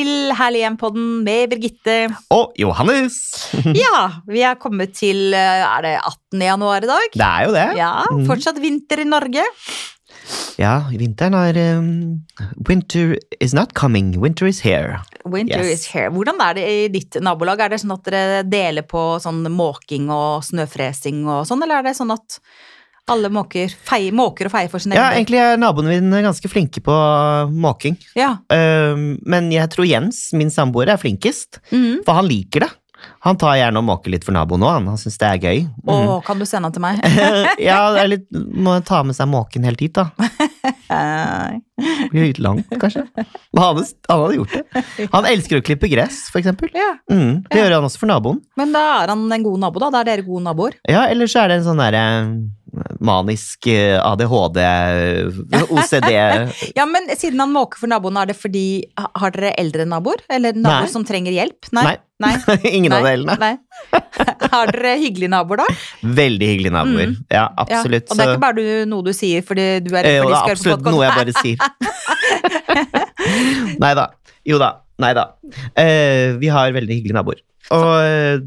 Til Herlig hjem-podden med Birgitte. Og Johannes! Ja, vi er kommet til eh, Er det 18. januar i dag? Det er jo det. Ja, Mm. Fortsatt vinter i Norge. Ja, vinteren er um, Winter is not coming, winter is here. Winter Yes. is here. Hvordan er det i ditt nabolag? Er det sånn at dere deler på sånn måking og snøfresing og sånn, eller er det sånn at alle måker, feier, måker og feier for sin Ja, egen del? egentlig er naboene mine ganske flinke på måking. Ja. Um, men jeg tror Jens, min samboer, er flinkest. mm. For han liker det. Han tar gjerne og måker litt for naboen òg, han, han syns det er gøy. Mm. kan du sende han til meg? ja, er litt, må ta med seg måken helt hit, da. Eh, litt langt, kanskje. Men han, han hadde gjort det. Han elsker å klippe gress, for eksempel. ja. Mm, det Ja. gjør han også for naboen. Men da er han en god nabo, da. Da er dere gode naboer. Ja, eller så er det en sånn derre manisk eh, ADHD, OCD Ja, men siden han måker for naboen, er det fordi Har dere eldre naboer? Eller naboer Nei. som trenger hjelp? Nei. Nei. Ingen av delene. Nei. Har dere hyggelige naboer, da? Veldig hyggelige naboer. Ja, Ja. absolutt. Og det er ikke bare du, noe du sier fordi du er Eh, redd for de skal høre på absolutt noe jeg bare sier. Nei da. Jo da. Nei da. Eh, vi har veldig hyggelige naboer. Og, eh,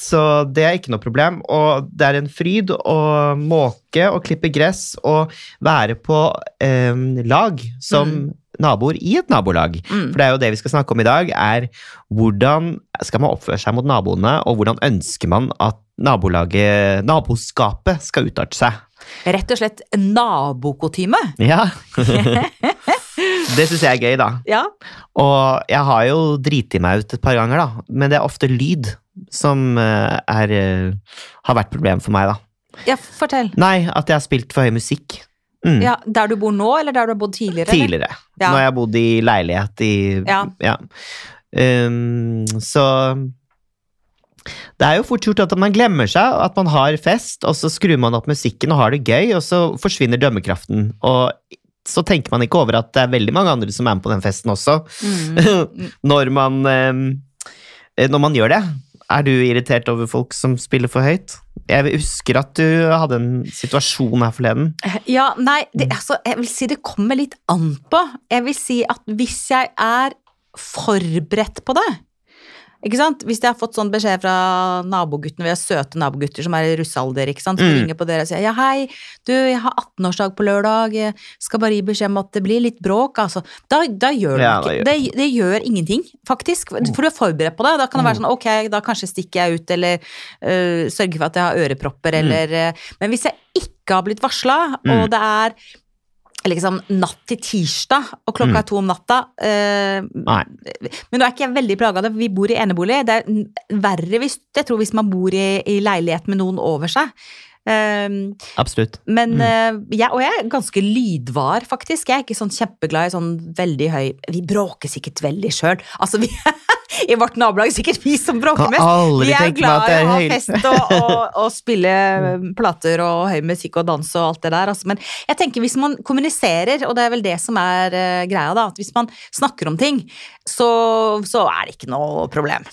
så det er ikke noe problem. Og det er en fryd å måke og klippe gress og være på eh, lag som Mm. naboer i et nabolag. Mm. For det er jo det vi skal snakke om i dag, er hvordan skal man oppføre seg mot naboene, og hvordan ønsker man at nabolaget, naboskapet skal utarte seg. Rett og slett nabokutyme. Ja. det syns jeg er gøy, da. Ja. Og jeg har jo driti meg ut et par ganger, da. Men det er ofte lyd som eh, er, eh, har vært problem for meg, da. ja, fortell. Nei, at jeg har spilt for høy musikk. Mm. Ja, Der du bor nå, eller der du har bodd tidligere? Tidligere. Ja. Jeg har bodd i leilighet i Ja. Um, så det er jo fort gjort at man glemmer seg at man har fest, og så skrur man opp musikken og har det gøy, og så forsvinner dømmekraften. Og så tenker man ikke over at det er veldig mange andre som er med på den festen også. Mm. når man um, Når man gjør det. Er du irritert over folk som spiller for høyt? Jeg husker at du hadde en situasjon her forleden. Ja, nei, Mm. det, altså, jeg vil si det kommer litt an på. Jeg vil si at hvis jeg er forberedt på det ikke sant? Hvis jeg har fått sånn beskjed fra naboguttene, vi har søte nabogutter som er i russealder, ikke sant? som Mm. ringer på dere og sier ja, hei, du, jeg har 18-årsdag på lørdag, jeg skal bare gi beskjed om at det blir litt bråk, altså. Da, da gjør Ja, det ikke det, det gjør ingenting, faktisk. For du er forberedt på det. Da kan det Mm. være sånn ok, da kanskje stikker jeg ut, eller øh, sørger for at jeg har ørepropper, Mm. eller øh, Men hvis jeg ikke har blitt varsla, Mm. og det er liksom natt til tirsdag, og klokka Mm. er to om natta eh, Nei. Men nå er ikke jeg veldig plaga av det, for vi bor i enebolig. Det er verre hvis, jeg tror, hvis man bor i, i leilighet med noen over seg. Eh, Absolutt. men Mm. uh, jeg, Og jeg er ganske lydvar, faktisk. Jeg er ikke sånn kjempeglad i sånn veldig høy Vi bråker sikkert veldig sjøl. Altså, vi, I vårt nabolag sikkert vi som bråker mest. Vi er glad i å ha fest og, og, og spille plater og høy musikk og dans og alt det der. Altså. Men jeg tenker hvis man kommuniserer, og det er vel det som er uh, greia, da, at hvis man snakker om ting, så, så er det ikke noe problem.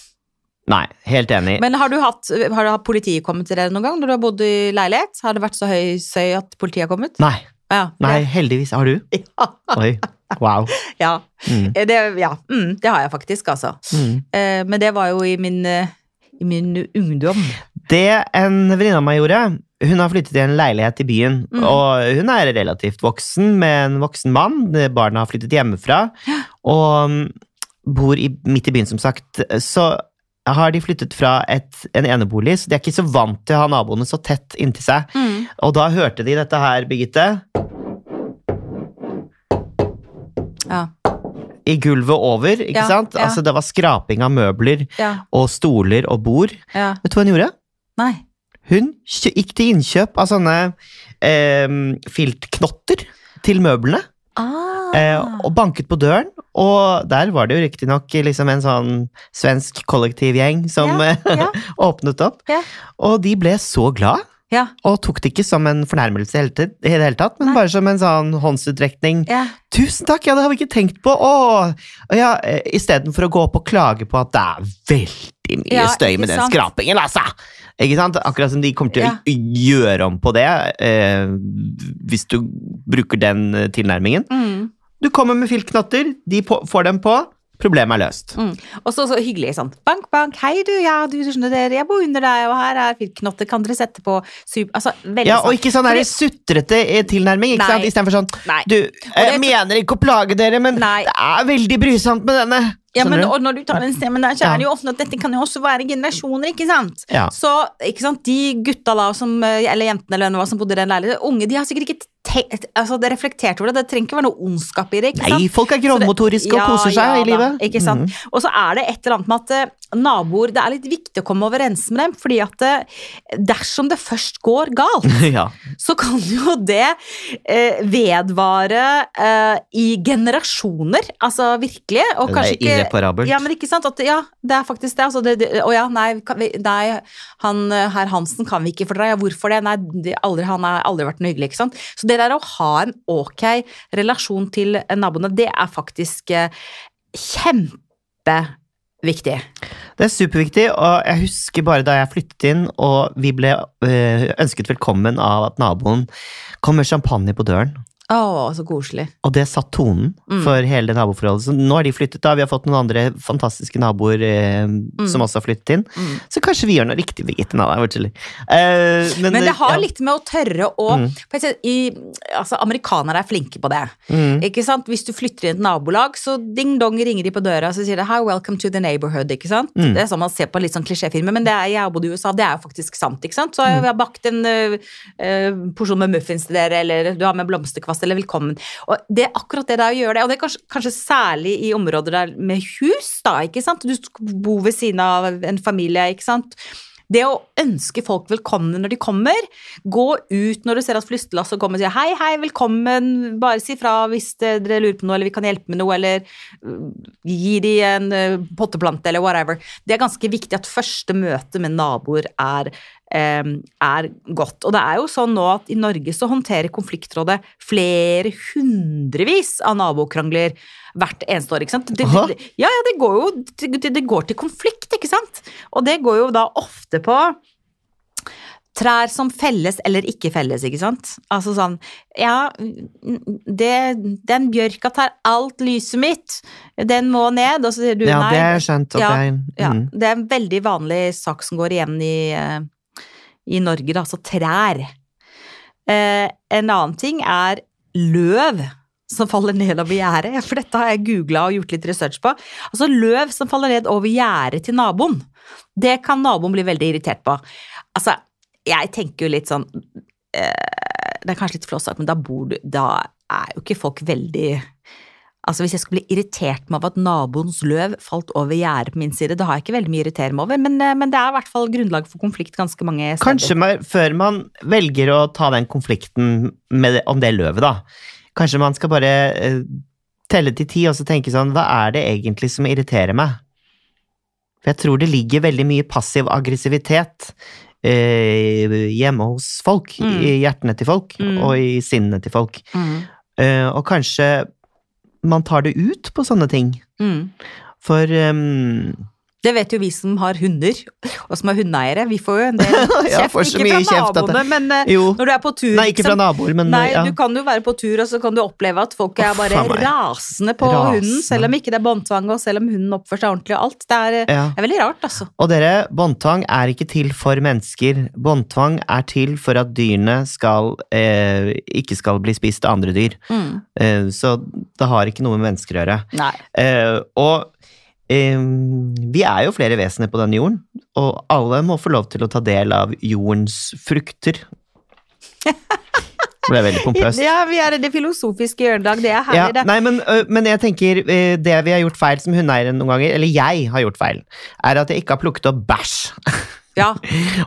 Nei, helt enig. Men har du hatt, har du hatt politiet kommet til deg noen gang når du har bodd i leilighet? Har det vært så høy søy at politiet har kommet? Nei, Ja. nei, heldigvis. Har du? Ja. Oi. Wow. ja. Mm. Eh, Det, ja. Mm, det har jeg faktisk, altså. Mm. Eh, men det var jo i min, eh, i min ungdom. Det en venninne av meg gjorde Hun har flyttet i en leilighet i byen, Mm. og hun er relativt voksen med en voksen mann. Barna har flyttet hjemmefra, og mm, bor i, midt i byen, som sagt. Så har de flyttet fra et, en enebolig, så de er ikke så vant til å ha naboene så tett inntil seg. Mm. Og da hørte de dette her, Birgitte, Ja. i gulvet over, ikke Ja, sant? ja. Altså, det var skraping av møbler og stoler og bord. Vet du hva hun gjorde? Nei. Hun gikk til innkjøp av sånne eh, filtknotter til møblene, Ah. Eh, og banket på døren. Og der var det jo riktignok liksom en sånn svensk kollektivgjeng som Ja, ja. åpnet opp. Ja. Og de ble så glad, ja. og tok det ikke som en fornærmelse i det hele tatt, men Nei. bare som en sånn håndsutrekning. ja. Tusen takk, ja, det har vi ikke tenkt på! Åh! Og ja, eh, Istedenfor å gå opp og klage på at det er veldig mye støy med den sant? skrapingen, altså! Ikke sant? Akkurat som de kommer til Ja. å gjøre om på det, eh, hvis du bruker den eh, tilnærmingen. Mm. Du kommer med filtknotter, de på, får dem på. problemet er løst. Mm. Og så, så hyggelig sånn Bank, bank, hei du, ja, du skjønner dere, jeg bor under deg, og her er filtknotter, kan dere sette på super... Altså, veldig Ja, og ikke sånn der Fordi- sutrete eh, tilnærming, ikke Nei. sant? Istedenfor sånn Nei. Du, jeg det- mener ikke å plage dere, men Nei. det er veldig brysomt med denne. Ja, men, og når du tar en stemmen der, så er det jo ofte at dette kan jo også være generasjoner, ikke sant? Ja. Så, ikke sant, de gutta da, som, eh, eller jentene eller hva som bodde i den leiligheten, unge, de har sikkert ikke altså, det reflektert over det, det trenger ikke være noe ondskap i det, ikke sant? Nei, folk er grovmotoriske og Ja, koser seg ja i da, livet. Ikke sant? Mhm. Og så er det et eller annet med at eh, naboer Det er litt viktig å komme overens med dem, fordi at eh, dersom det først går galt, ja. så kan jo det eh, vedvare eh, i generasjoner. Altså virkelig. Og Det er ikke irreparabelt. Ja, men ikke sant? At, ja, det er faktisk det. Altså, det, det å ja, nei, vi, nei han, eh, herr Hansen kan vi ikke fordra. Ja, hvorfor det? Nei, aldri, han har aldri vært noe hyggelig, ikke sant. Så det der å ha en ok relasjon til eh, naboene, det er faktisk eh, kjempeviktig. Det er superviktig, og jeg husker bare da jeg flyttet inn, og vi ble øh, ønsket velkommen av at naboen kom med champagne på døren. Å, så koselig. Og det satt tonen Mm. for hele det naboforholdet. Så nå har de flyttet, da. Vi har fått noen andre fantastiske naboer eh, som også har flyttet inn. Mm. Så kanskje vi gjør noe riktig, Birgitte. Nei, jeg. Eh, men, Men det har ja. litt med å tørre å Mm. jeg i, altså, Amerikanere er flinke på det. Mm. Ikke sant? Hvis du flytter inn et nabolag, så ding-dong ringer de på døra og sier de, Hi, welcome to the neighborhood. ikke sant? Mm. Det er sånn man ser på litt sånn klisjéfilmer, men det er, jeg har bodd i USA, det er jo faktisk sant. ikke sant? Så Mm. jeg, vi har bakt en uh, uh, porsjon med muffins til dere, eller du har med blomsterkvast, eller velkommen. Og Det er akkurat det det er å gjøre det, og det er kanskje, kanskje særlig i områder der med hus, da, ikke sant? Du bor ved siden av en familie, ikke sant? Det å ønske folk velkomne når de kommer, gå ut når du ser at flyttelasset kommer og sier hei, hei, velkommen, bare si fra hvis dere lurer på noe, eller vi kan hjelpe med noe, eller uh, gi de en uh, potteplante, eller whatever. Det er ganske viktig at første møte med naboer er, er godt. Og det er jo sånn nå at i Norge så håndterer konfliktrådet flere hundrevis av nabokrangler hvert eneste år, ikke sant? Det, det, ja, ja, det går jo det, det går til konflikt, ikke sant? Og det går jo da ofte på trær som felles eller ikke felles, ikke sant? Altså sånn, ja, det, den bjørka tar alt lyset mitt, den må ned, og så sier du Ja, nei. det er skjønt. at Ja, er, ja, mm. det er en veldig vanlig sak som går igjen i, eh, i Norge, da, altså trær. Eh, en annen ting er løv som faller ned over gjerdet, for dette har jeg googla og gjort litt research på. Altså løv som faller ned over gjerdet til naboen. Det kan naboen bli veldig irritert på. Altså, jeg tenker jo litt sånn eh, Det er kanskje litt flåsete, men da bor du Da er jo ikke folk veldig Altså Hvis jeg skulle bli irritert meg over at naboens løv falt over gjerdet på min side, da har jeg ikke veldig mye å irritere meg over, men, eh, men det er i hvert fall grunnlag for konflikt ganske mange steder. Kanskje man, før man velger å ta den konflikten med, om det løvet, da. Kanskje man skal bare uh, telle til ti og så tenke sånn Hva er det egentlig som irriterer meg? For jeg tror det ligger veldig mye passiv aggressivitet uh, hjemme hos folk. Mm. I hjertene til folk, Mm. og i sinnene til folk. Mm. Uh, og kanskje man tar det ut på sånne ting. Mm. For um, Det vet jo vi som har hunder, og som er hundeeiere. Vi får jo en del Ja, kjeft, så ikke fra kjeft at det- naboene, men eh, Jo. når du er på tur Nei, ikke fra naboer, men Nei, ja. du kan jo være på tur, og så kan du oppleve at folk er bare oh, rasende på Rasende. hunden, selv om ikke det er båndtvang, og selv om hunden oppfører seg ordentlig og alt. Det er, eh, ja. er veldig rart, altså. Og dere, båndtvang er ikke til for mennesker. Båndtvang er til for at dyrene skal, eh, ikke skal bli spist av andre dyr. Mm. Eh, så det har ikke noe med mennesker å gjøre. Nei. Eh, og eh, vi er jo flere vesener på denne jorden, og alle må få lov til å ta del av jordens frukter. Det ble veldig pompøst. Ja, vi er i det filosofiske hjørnedag, det er herlig, Ja, det. nei, men, men jeg tenker det vi har gjort feil som hundeeiere noen ganger, eller jeg har gjort feil, er at jeg ikke har plukket opp bæsj. Ja.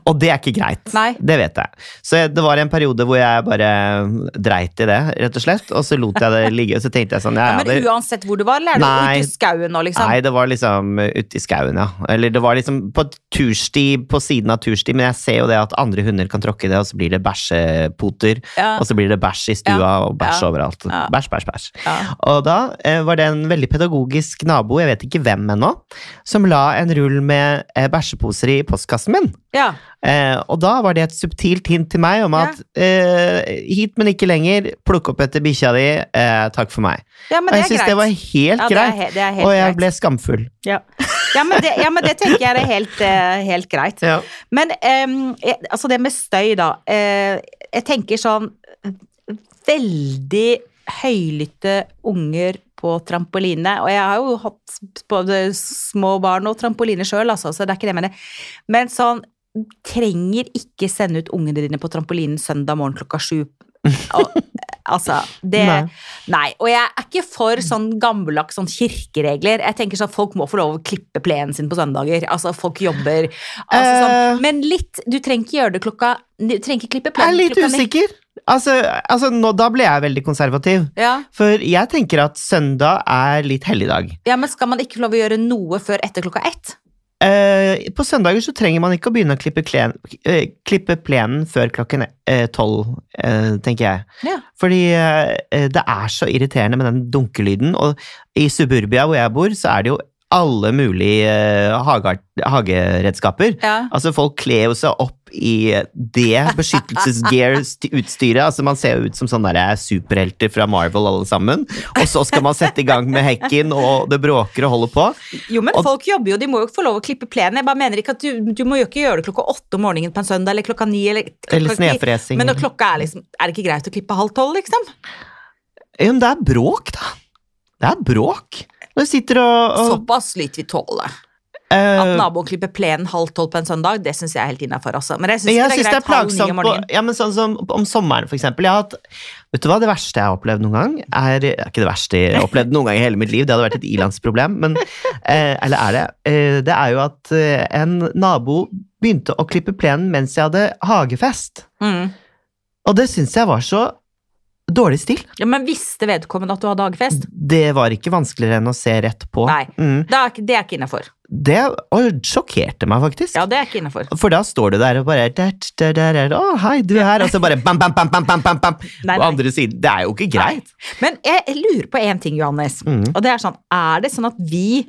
Og det er ikke greit. Nei. Det vet jeg. Så det var en periode hvor jeg bare dreit i det, rett og slett. Og så lot jeg det ligge, og så tenkte jeg sånn ja, Ja, men det, uansett hvor du var, eller er du ute i skauen nå, liksom? Nei, det var liksom ute i skauen, ja. Eller det var liksom på tursti, på siden av tursti, men jeg ser jo det at andre hunder kan tråkke i det, og så blir det bæsjepoter, Ja. og så blir det bæsj i stua, og bæsj overalt. Bæsj, bæsj, bæsj. Ja. Og da eh, var det en veldig pedagogisk nabo, jeg vet ikke hvem ennå, som la en rull med eh, bæsjeposer i postkassen min. Min. Ja. Eh, og da var det et subtilt hint til meg om Ja. at eh, hit, men ikke lenger. Plukk opp etter bikkja di. Eh, takk for meg. ja, men Og jeg syns det var helt ja, det greit. he- det helt Og jeg greit. ble skamfull. Ja. Ja, men det, ja, men det tenker jeg er helt, eh, helt greit. Ja. Men altså det med støy, da. eh, jeg tenker sånn Veldig høylytte unger på trampoline. Og jeg har jo hatt både små barn og trampoline sjøl, altså, så det er ikke det jeg mener. Men sånn Trenger ikke sende ut ungene dine på trampolinen søndag morgen klokka sju. Altså, det Nei. Nei. Og jeg er ikke for sånn gammeldags sånn kirkeregler. Jeg tenker sånn Folk må få lov å klippe plenen sin på søndager. Altså, folk jobber. Altså, Eh. sånn. Men litt Du trenger ikke gjøre det klokka Du trenger ikke klippe plenen klokka ni. Jeg er litt usikker. Altså, altså nå, da ble jeg veldig konservativ. Ja. For jeg tenker at søndag er litt helligdag. ja, men skal man ikke få lov å gjøre noe før etter klokka ett? Eh, på søndager så trenger man ikke å begynne å klippe, klen, eh, klippe plenen før klokken eh, tolv, eh, tenker jeg. Ja. Fordi eh, det er så irriterende med den dunkelyden, og i suburbia hvor jeg bor, så er det jo alle mulige eh, hageredskaper. Ja. Altså, folk kler jo seg opp i det beskyttelsesgear-utstyret. Altså, man ser jo ut som sånne der superhelter fra Marvel alle sammen. Og så skal man sette i gang med hekken, og det bråker og holder på. Jo, men Og- folk jobber jo, de må jo få lov å klippe plenen. Jeg bare mener ikke at du, du må jo ikke gjøre det klokka åtte om morgenen på en søndag, eller klokka ni, eller Eller snefresing. Men når klokka er liksom Er det ikke greit å klippe halv tolv, liksom? Ja, men det er bråk, da. Det er bråk. Når du sitter og, og Såpass lyt vi tåle. Uh, At naboen klipper plenen halv tolv på en søndag, det syns jeg er helt innafor, altså. Men jeg syns det er greit det er plagsomt på, ja, men sånn som om sommeren, for eksempel. Hatt, vet du hva, det verste jeg har opplevd noen gang, er er ikke det verste jeg har opplevd noen gang i hele mitt liv, det hadde vært et ilandsproblem, men eh, Eller er det? Eh, det er jo at eh, en nabo begynte å klippe plenen mens jeg hadde hagefest. Mm. Og det syns jeg var så dårlig stil. Ja, men visste vedkommende at du hadde hagefest? Det var ikke vanskeligere enn å se rett på. Nei. Mm. Det er det er ikke innafor. Det og sjokkerte meg, faktisk. Ja, det er ikke innenfor. For da står du der og bare der, der, der, Å, hei, du er her. Og så bare bam, bam, bam, bam, bam, bam, bam. Nei, På andre siden. Det er jo ikke greit. Men jeg, jeg lurer på én ting, Johannes. Mm. Og det er sånn, er det sånn at vi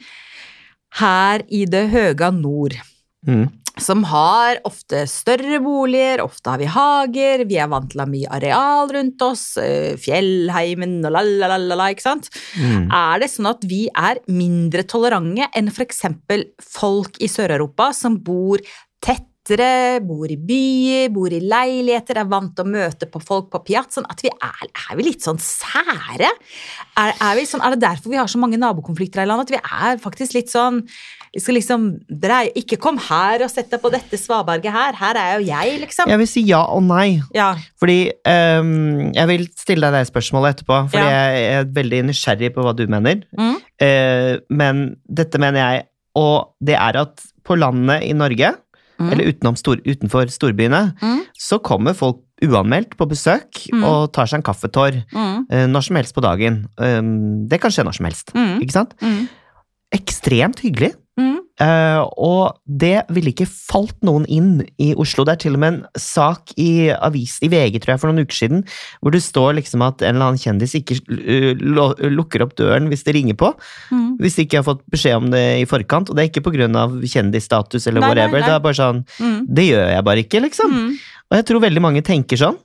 her i det høga nord Mm. Som har ofte større boliger, ofte har vi hager, vi er vant til å ha mye areal rundt oss, eh, fjellheimen og la-la-la-la, ikke sant? Mm. Er det sånn at vi er mindre tolerante enn eksempel folk i Sør-Europa som bor tettere, bor i byer, bor i leiligheter, er vant til å møte på folk på piazzaen, at vi er, er vi litt sånn sære? Er, er, vi sånn, er det derfor vi har så mange nabokonflikter her i landet? At vi er faktisk litt sånn vi skal liksom dreie Ikke kom her og sett deg på dette svaberget her. Her er jo jeg, liksom. Jeg vil si ja og nei. Ja. Fordi um, Jeg vil stille deg det spørsmålet etterpå, fordi Ja. jeg er veldig nysgjerrig på hva du mener. Mm. Uh, men dette mener jeg, og det er at på landet i Norge, Mm. eller utenom utenfor storbyene, Mm. så kommer folk uanmeldt på besøk Mm. og tar seg en kaffetår Mm. eh, når som helst på dagen. Um, det kan skje når som helst, Mm. ikke sant? Mm. Ekstremt hyggelig. Mm. Eh, og det ville ikke falt noen inn i Oslo. Det er til og med en sak i avis, i VG tror jeg, for noen uker siden, hvor det står liksom at en eller annen kjendis ikke uh, lukker opp døren hvis det ringer på. Mm. Hvis de ikke har fått beskjed om det i forkant. Og det er ikke pga. kjendisstatus eller Nei, nei, whatever. nei. Det er bare sånn Mm. Det gjør jeg bare ikke, liksom. Mm. Og jeg tror veldig mange tenker sånn.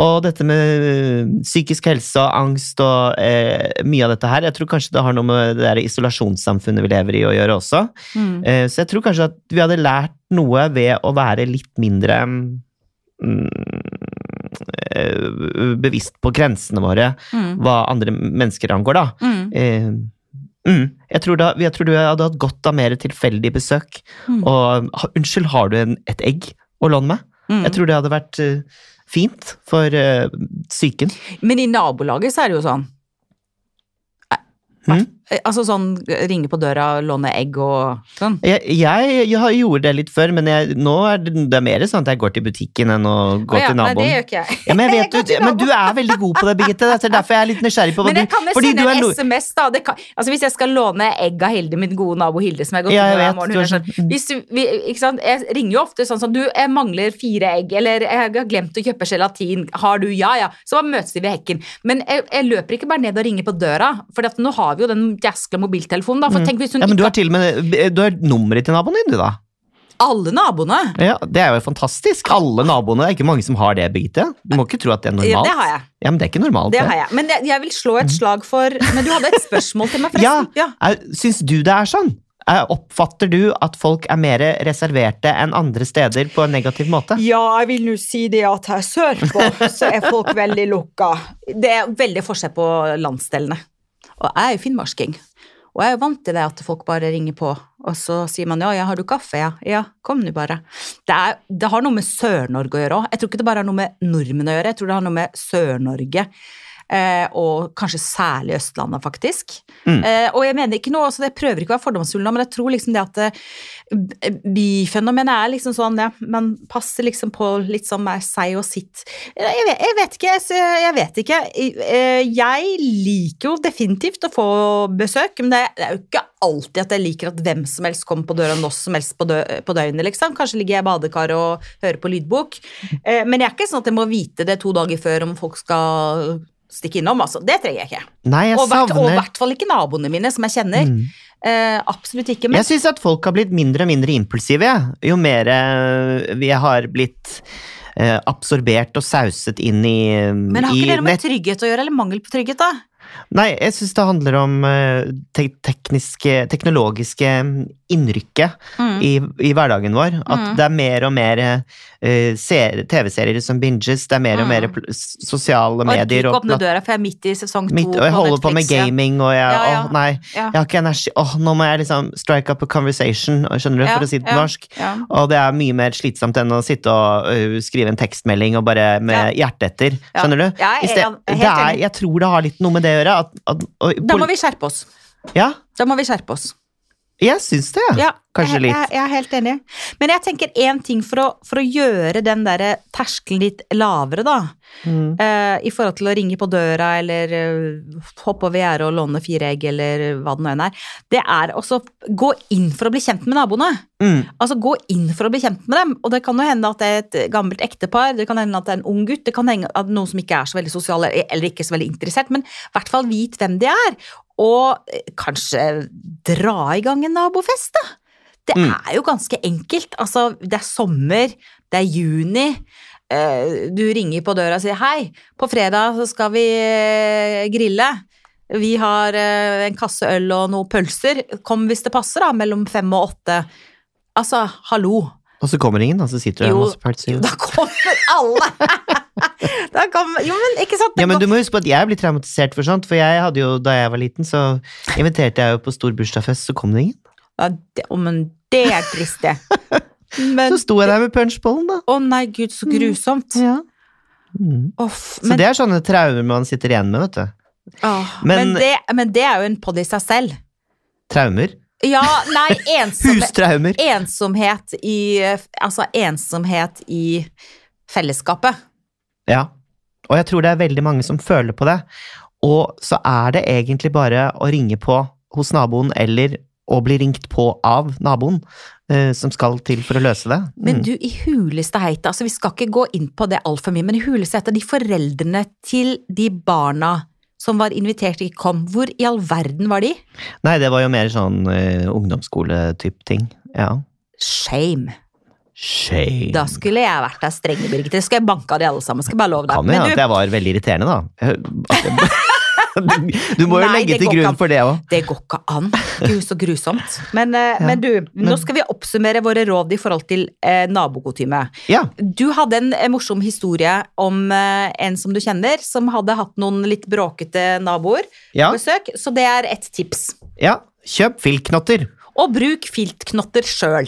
Og dette med øh, psykisk helse og angst og eh, mye av dette her, jeg tror kanskje det har noe med det der isolasjonssamfunnet vi lever i å gjøre også. Mm. Eh, så jeg tror kanskje at vi hadde lært noe ved å være litt mindre mm, eh, bevisst på grensene våre, Mm. hva andre mennesker angår, da. Mm. Eh, mm, jeg, tror da jeg tror du hadde hatt godt av mer tilfeldig besøk. Mm. Og unnskyld, har du en, et egg å låne meg? Mm. Jeg tror det hadde vært eh, fint for eh, psyken. Men i nabolaget så er det jo sånn Mm. Eh, Altså sånn ringe på døra, låne egg og sånn. Jeg, jeg, jeg har- gjorde det litt før, men jeg, nå er det, det er mer sånn at jeg går til butikken enn å gå ah, ja, til Nei, det gjør ikke jeg. Ja, men, jeg vet, du, men du er veldig god på det, Birgitte. Det er derfor jeg er litt nysgjerrig på hva Men jeg du kan jo sende en SMS, da. Det kan, altså Hvis jeg skal låne egg av Hilde, min gode nabo Hilde, som jeg går Ja, til jeg hver vet, morgen sånn, sånn- hvis vi, ikke sant? Jeg ringer jo ofte sånn sånn Du, jeg mangler fire egg, eller jeg har glemt å kjøpe gelatin. Har du? Ja, ja. Så bare møtes vi ved hekken. Men jeg, jeg løper ikke bare ned og ringer på døra, for nå har vi jo den jæskla mobiltelefonen, da. For tenk hvis hun Mm. Ja, men du har til og med du har nummeret til naboen din, du, da. Alle naboene. Ja, Det er jo fantastisk. Alle naboene. Det er ikke mange som har det, Birgitte. Du må ikke tro at det er Ja, normalt. det har jeg. Ja, men det er ikke normalt. Det har jeg. Men jeg, jeg vil slå et slag for Men du hadde et spørsmål til meg, Ja, forresten. Ja. ja. Syns du det er sånn? Er- Oppfatter du at folk er mer reserverte enn andre steder på en negativ måte? Ja, jeg vil nå si det at her sørpå så er folk veldig lukka. Det er veldig forskjell på landsdelene. Og jeg er jo finnmarking. Og jeg er jo vant til det at folk bare ringer på, og så sier man ja, ja, har du kaffe? Ja, ja, kom nå bare. Det, er, det har noe med Sør-Norge å gjøre òg. Jeg tror ikke det bare har noe med nordmenn å gjøre, jeg tror det har noe med Sør-Norge. Eh, og kanskje særlig Østlandet, faktisk. Mm. Eh, og jeg mener ikke noe, altså Jeg prøver ikke å være fordomsfull nå, men jeg tror liksom det at eh, byfenomenet er liksom sånn, ja, man passer liksom på litt sånn seg og sitt. Jeg vet, jeg vet ikke, jeg, vet ikke. Jeg liker jo definitivt å få besøk, men det er jo ikke alltid at jeg liker at hvem som helst kommer på døra når som helst på, dø på døgnet, liksom. Kanskje ligger jeg i badekaret og hører på lydbok. Eh, Men jeg er ikke sånn at jeg må vite det to dager før om folk skal stikke innom, altså. Det trenger jeg ikke. Nei, jeg Og hvert- og i hvert fall ikke naboene mine, som jeg kjenner. Mm. Eh, absolutt ikke. Men Jeg syns at folk har blitt mindre og mindre impulsive. Jo mer eh, vi har blitt eh, absorbert og sauset inn i, Men har i ikke det noe med trygghet å gjøre, eller mangel på trygghet, da? Nei, jeg syns det handler om eh, te tekniske, teknologiske innrykket Mm. i, i hverdagen vår. At Mm. det er mer og mer uh, TV-serier som binges, det er mer og Mm. mer pl- s- sosiale Orker Og ikke og åpne døra, for jeg er midt i sesong to. midt, og jeg holder på med gaming, og jeg Ja, ja. Åh, nei, Ja. jeg har ikke energi. Åh, nå må jeg liksom strike up a conversation, skjønner du, for å si det på norsk. Og det er mye mer slitsomt enn å sitte og uh, skrive en tekstmelding og bare med hjertet etter. Skjønner du? Ja, jeg jeg er det er, jeg tror det har litt noe med det å gjøre. At, at, og, Da må vi skjerpe oss. Ja, Da må vi skjerpe oss. Jeg syns det. Ja, Kanskje jeg, litt. Jeg, jeg er helt enig. Men jeg tenker én ting for å, for å gjøre den der terskelen litt lavere, da. Mm. Uh, I forhold til å ringe på døra eller uh, hoppe over gjerdet og låne fire egg eller hva det nå enn er. Det er også gå inn for å bli kjent med naboene. Mm. Altså Gå inn for å bli kjent med dem. Og det kan jo hende at det er et gammelt ektepar, det kan hende at det er en ung gutt, det kan hende at noen som ikke er så veldig sosial eller ikke så veldig interessert, men i hvert fall vit hvem de er. Og eh, kanskje dra i gang en nabofest, da. Det Mm. er jo ganske enkelt. Altså, det er sommer, det er juni. eh, Du ringer på døra og sier hei, på fredag så skal vi eh, grille. Vi har en kasse øl og noen pølser. Kom hvis det passer, da, mellom fem og åtte. Altså, hallo. Og så kommer ingen, da, så sitter det Jo, masse pølser. Jo, da kommer alle! da kommer, jo, men ikke sant? Ja, men du må huske på at jeg blir traumatisert for sånt, for jeg hadde jo, da jeg var liten, så inviterte jeg jo på stor bursdagsfest, så kom det ingen. ja, det, å, men det er trist, det. Men Så sto jeg der med punchbollen, da. Å nei, gud, så grusomt. Ja. Mm. Off, Så men, det er sånne traumer man sitter igjen med, vet du. Oh, men, men- det, men det er jo en podd i seg selv. Traumer. Ja, nei, ensomhet, Hustraumer. ensomhet i Altså ensomhet i fellesskapet. Ja. Og jeg tror det er veldig mange som føler på det. Og så er det egentlig bare å ringe på hos naboen, eller å bli ringt på av naboen, eh, som skal til for å løse det. Men Mm. du, i huleste heite, altså vi skal ikke gå inn på det altfor mye, men i huleste heite, de foreldrene til de barna som var invitert, ikke kom, hvor i all verden var de? Nei, det var jo mer sånn uh, ungdomsskole-type ting. Ja. Shame. Shame. Da skulle jeg vært der strenge, Birgit. Skal jeg banke av de alle sammen, skal jeg bare love deg. Kan jo hende at jeg var veldig irriterende, da. Du, du må jo Nei, legge til grunn for det òg. det går ikke an. Gud, så grusomt. Men, eh, Ja, men du, nå skal vi oppsummere våre råd i forhold til eh, nabokutyme. Ja. Du hadde en eh, morsom historie om eh, en som du kjenner, som hadde hatt noen litt bråkete naboer Ja. på besøk, så det er et tips. ja. Kjøp filtknotter. Og bruk filtknotter sjøl,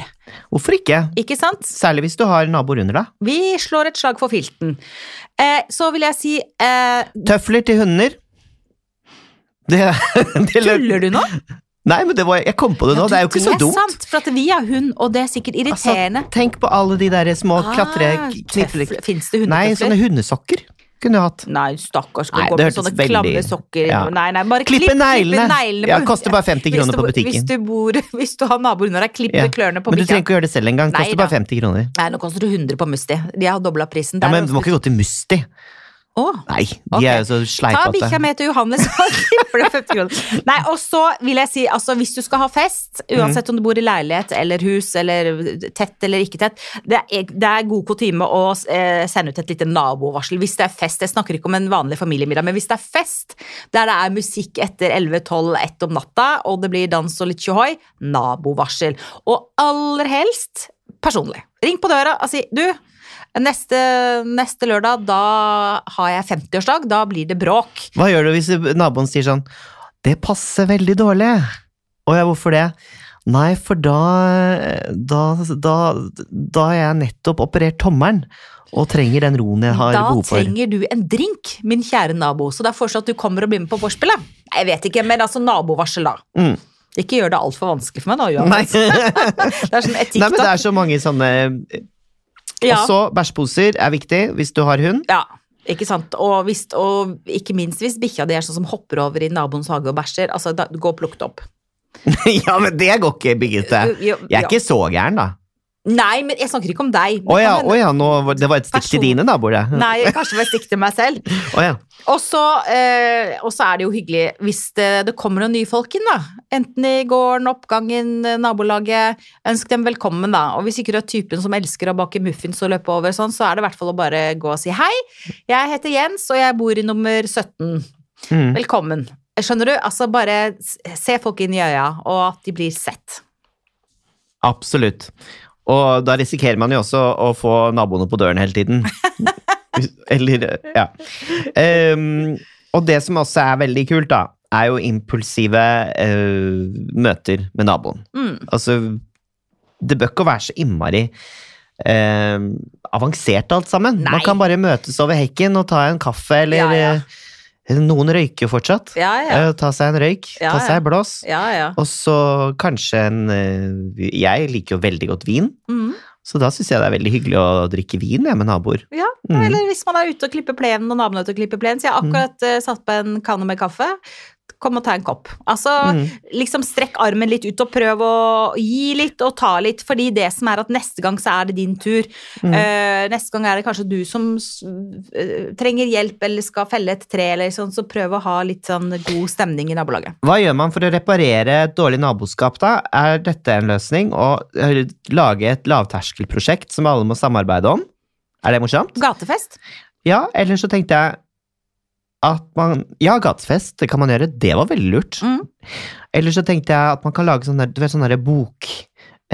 Hvorfor ikke? ikke sant? Særlig hvis du har naboer under deg. Vi slår et slag for filten. Eh, så vil jeg si eh, Tøfler til hunder. Det, det Tuller du nå? Nei, men det var, jeg kom på det nå. Ja, det er jo ikke så dumt. det er sant, for vi har hund, og det er sikkert irriterende. Altså, tenk på alle de der små klatre... Ah, knifle... Fins det hundetøfler? Nei, sånne hundesokker kunne du hatt. Nei, stakkars, Nei, gå det med hørtes sånne veldig- sokker. ja. Nei, nei, bare Klippe klipp, neglene. Klippe neglene Ja, koster bare 50 kroner du- på butikken. Hvis du, bor, hvis du har naboer under deg, klipp Ja. klørne på Men du trenger ikke ikke gjøre det selv engang. Koster bare 50 kroner. Nei, nå koster det 100 på Musti. De har dobla prisen. Ja, men du må ikke gå til Musti. Å, Nei, de okay. er jo så Ta sleipete. bikkja med til Johannes, så slipper du 50 kroner. Nei, og så vil jeg si, altså hvis du skal ha fest, uansett om du bor i leilighet eller hus eller tett eller ikke tett, det er, det er god kutyme å eh, sende ut et lite nabovarsel hvis det er fest. Jeg snakker ikke om en vanlig familiemiddag, men hvis det er fest der det er musikk etter 11-12, 1 om natta, og det blir dans og litt tjohoi, nabovarsel. Og aller helst personlig. Ring på døra og si du, neste, neste lørdag, da har jeg 50-årsdag, da blir det bråk. Hva gjør du hvis naboen sier sånn Det passer veldig dårlig. Å ja, hvorfor det? Nei, for da Da, da, da har jeg nettopp operert tommelen og trenger den roen jeg har behov for. Da trenger du en drink, min kjære nabo, så det er foreslått at du kommer og blir med på vorspielet. Jeg vet ikke, men altså nabovarsel, da. Mm. Ikke gjør det altfor vanskelig for meg, da. Johan. Det er sånn etikk, Nei, men det er så mange sånne Ja. Også bæsjposer er viktig hvis du har hund. ja. Ikke sant? Og, hvis, og ikke minst hvis bikkja di er sånn som hopper over i naboens hage og bæsjer. Altså, da, gå og plukk det opp. ja, men det går ikke, Birgitte. Jeg er ja. ikke så gæren, da. Nei, men jeg snakker ikke om deg. Å oh ja, oh ja nå, det var et stikk Person- til dine naboer, det. Nei, kanskje det var stikk til meg selv. Oh ja. Og så, eh, er det jo hyggelig hvis det, det kommer noen nye folk inn, da. Enten i gården, oppgangen, eh, nabolaget. Ønsk dem velkommen, da. Og hvis ikke du er typen som elsker å bake muffins og løpe over, sånn, så er det i hvert fall å bare gå og si hei. Jeg heter Jens, og jeg bor i nummer 17. Mm. Velkommen. Skjønner du? Altså bare se folk inn i øya, og at de blir sett. Absolutt. Og da risikerer man jo også å få naboene på døren hele tiden. Eller, ja. Um, og det som også er veldig kult, da, er jo impulsive uh, møter med naboen. Mm. Altså, det bør ikke være så innmari uh, avansert alt sammen. Nei. Man kan bare møtes over hekken og ta en kaffe, eller Ja, ja. Noen røyker jo fortsatt. Ja, ja. Eh, ta seg en røyk, Ja, ta seg en blås. Ja, ja. Og så kanskje en eh, Jeg liker jo veldig godt vin, Mm. så da syns jeg det er veldig hyggelig å drikke vin jeg, med naboer. Ja, Mm. eller hvis man er ute og klipper plenen, og naboene er ute og klipper plenen. Så jeg har akkurat mm. satt på en kanne med kaffe. Kom og ta en kopp. Altså, Mm. liksom strekk armen litt ut og prøv å gi litt og ta litt, fordi det som er at neste gang så er det din tur. Mm. Uh, neste gang er det kanskje du som eh, trenger hjelp eller skal felle et tre, eller sånn, så prøv å ha litt sånn god stemning i nabolaget. Hva gjør man for å reparere dårlig naboskap, da? Er dette en løsning? Å eh, lage et lavterskelprosjekt som alle må samarbeide om? Er det morsomt? Gatefest? Ja, eller så tenkte jeg at man Ja, gatefest, det kan man gjøre. Det var veldig lurt. Mm. Eller så tenkte jeg at man kan lage sånne, du vet, sånne bok...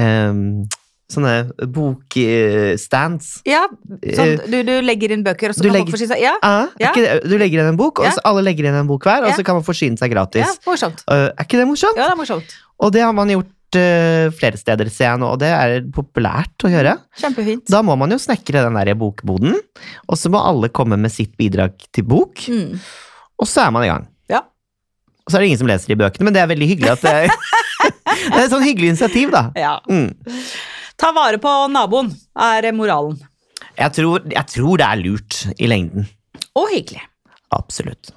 Um, sånne bokstands. Ja, sånn, du, du legger inn bøker, og så Eh, kan legger- folk forsyne seg Ja, Ah, Ja. det, du legger inn en bok, og Ja. alle legger inn en bok hver, og så kan man forsyne seg gratis. ja morsomt. Eh, er ikke det morsomt? Ja, det er morsomt. Og det har man gjort eh, flere steder, ser jeg nå, og det er populært å gjøre. Kjempefint. Da må man jo snekre den der bokboden, og så må alle komme med sitt bidrag til bok, Mm. og så er man i gang. Ja. Og så er det ingen som leser i bøkene, men det er veldig hyggelig at det, det er et sånn hyggelig initiativ, da. Ja. Mm. Ta vare på naboen, er moralen. Jeg, tror, jeg tror det er lurt i lengden. Og hyggelig. Absolutt.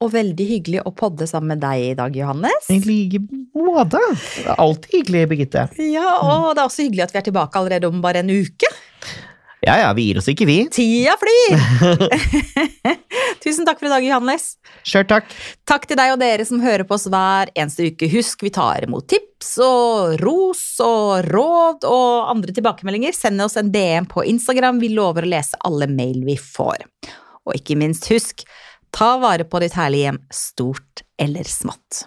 Og veldig hyggelig å podde sammen med deg i dag, Johannes. I like måte. Det er alltid hyggelig, Birgitte. Ja, og det er også hyggelig at vi er tilbake allerede om bare en uke. Ja ja, vi gir oss ikke, vi. Tida flyr! Tusen takk for i dag, Johannes. Sjøl takk. Takk til deg og dere som hører på oss hver eneste uke. Husk, vi tar imot tips og ros og råd og andre tilbakemeldinger. Send oss en DM på Instagram. Vi lover å lese alle mail vi får. Og ikke minst, husk, ta vare på ditt herlige hjem, stort eller smått.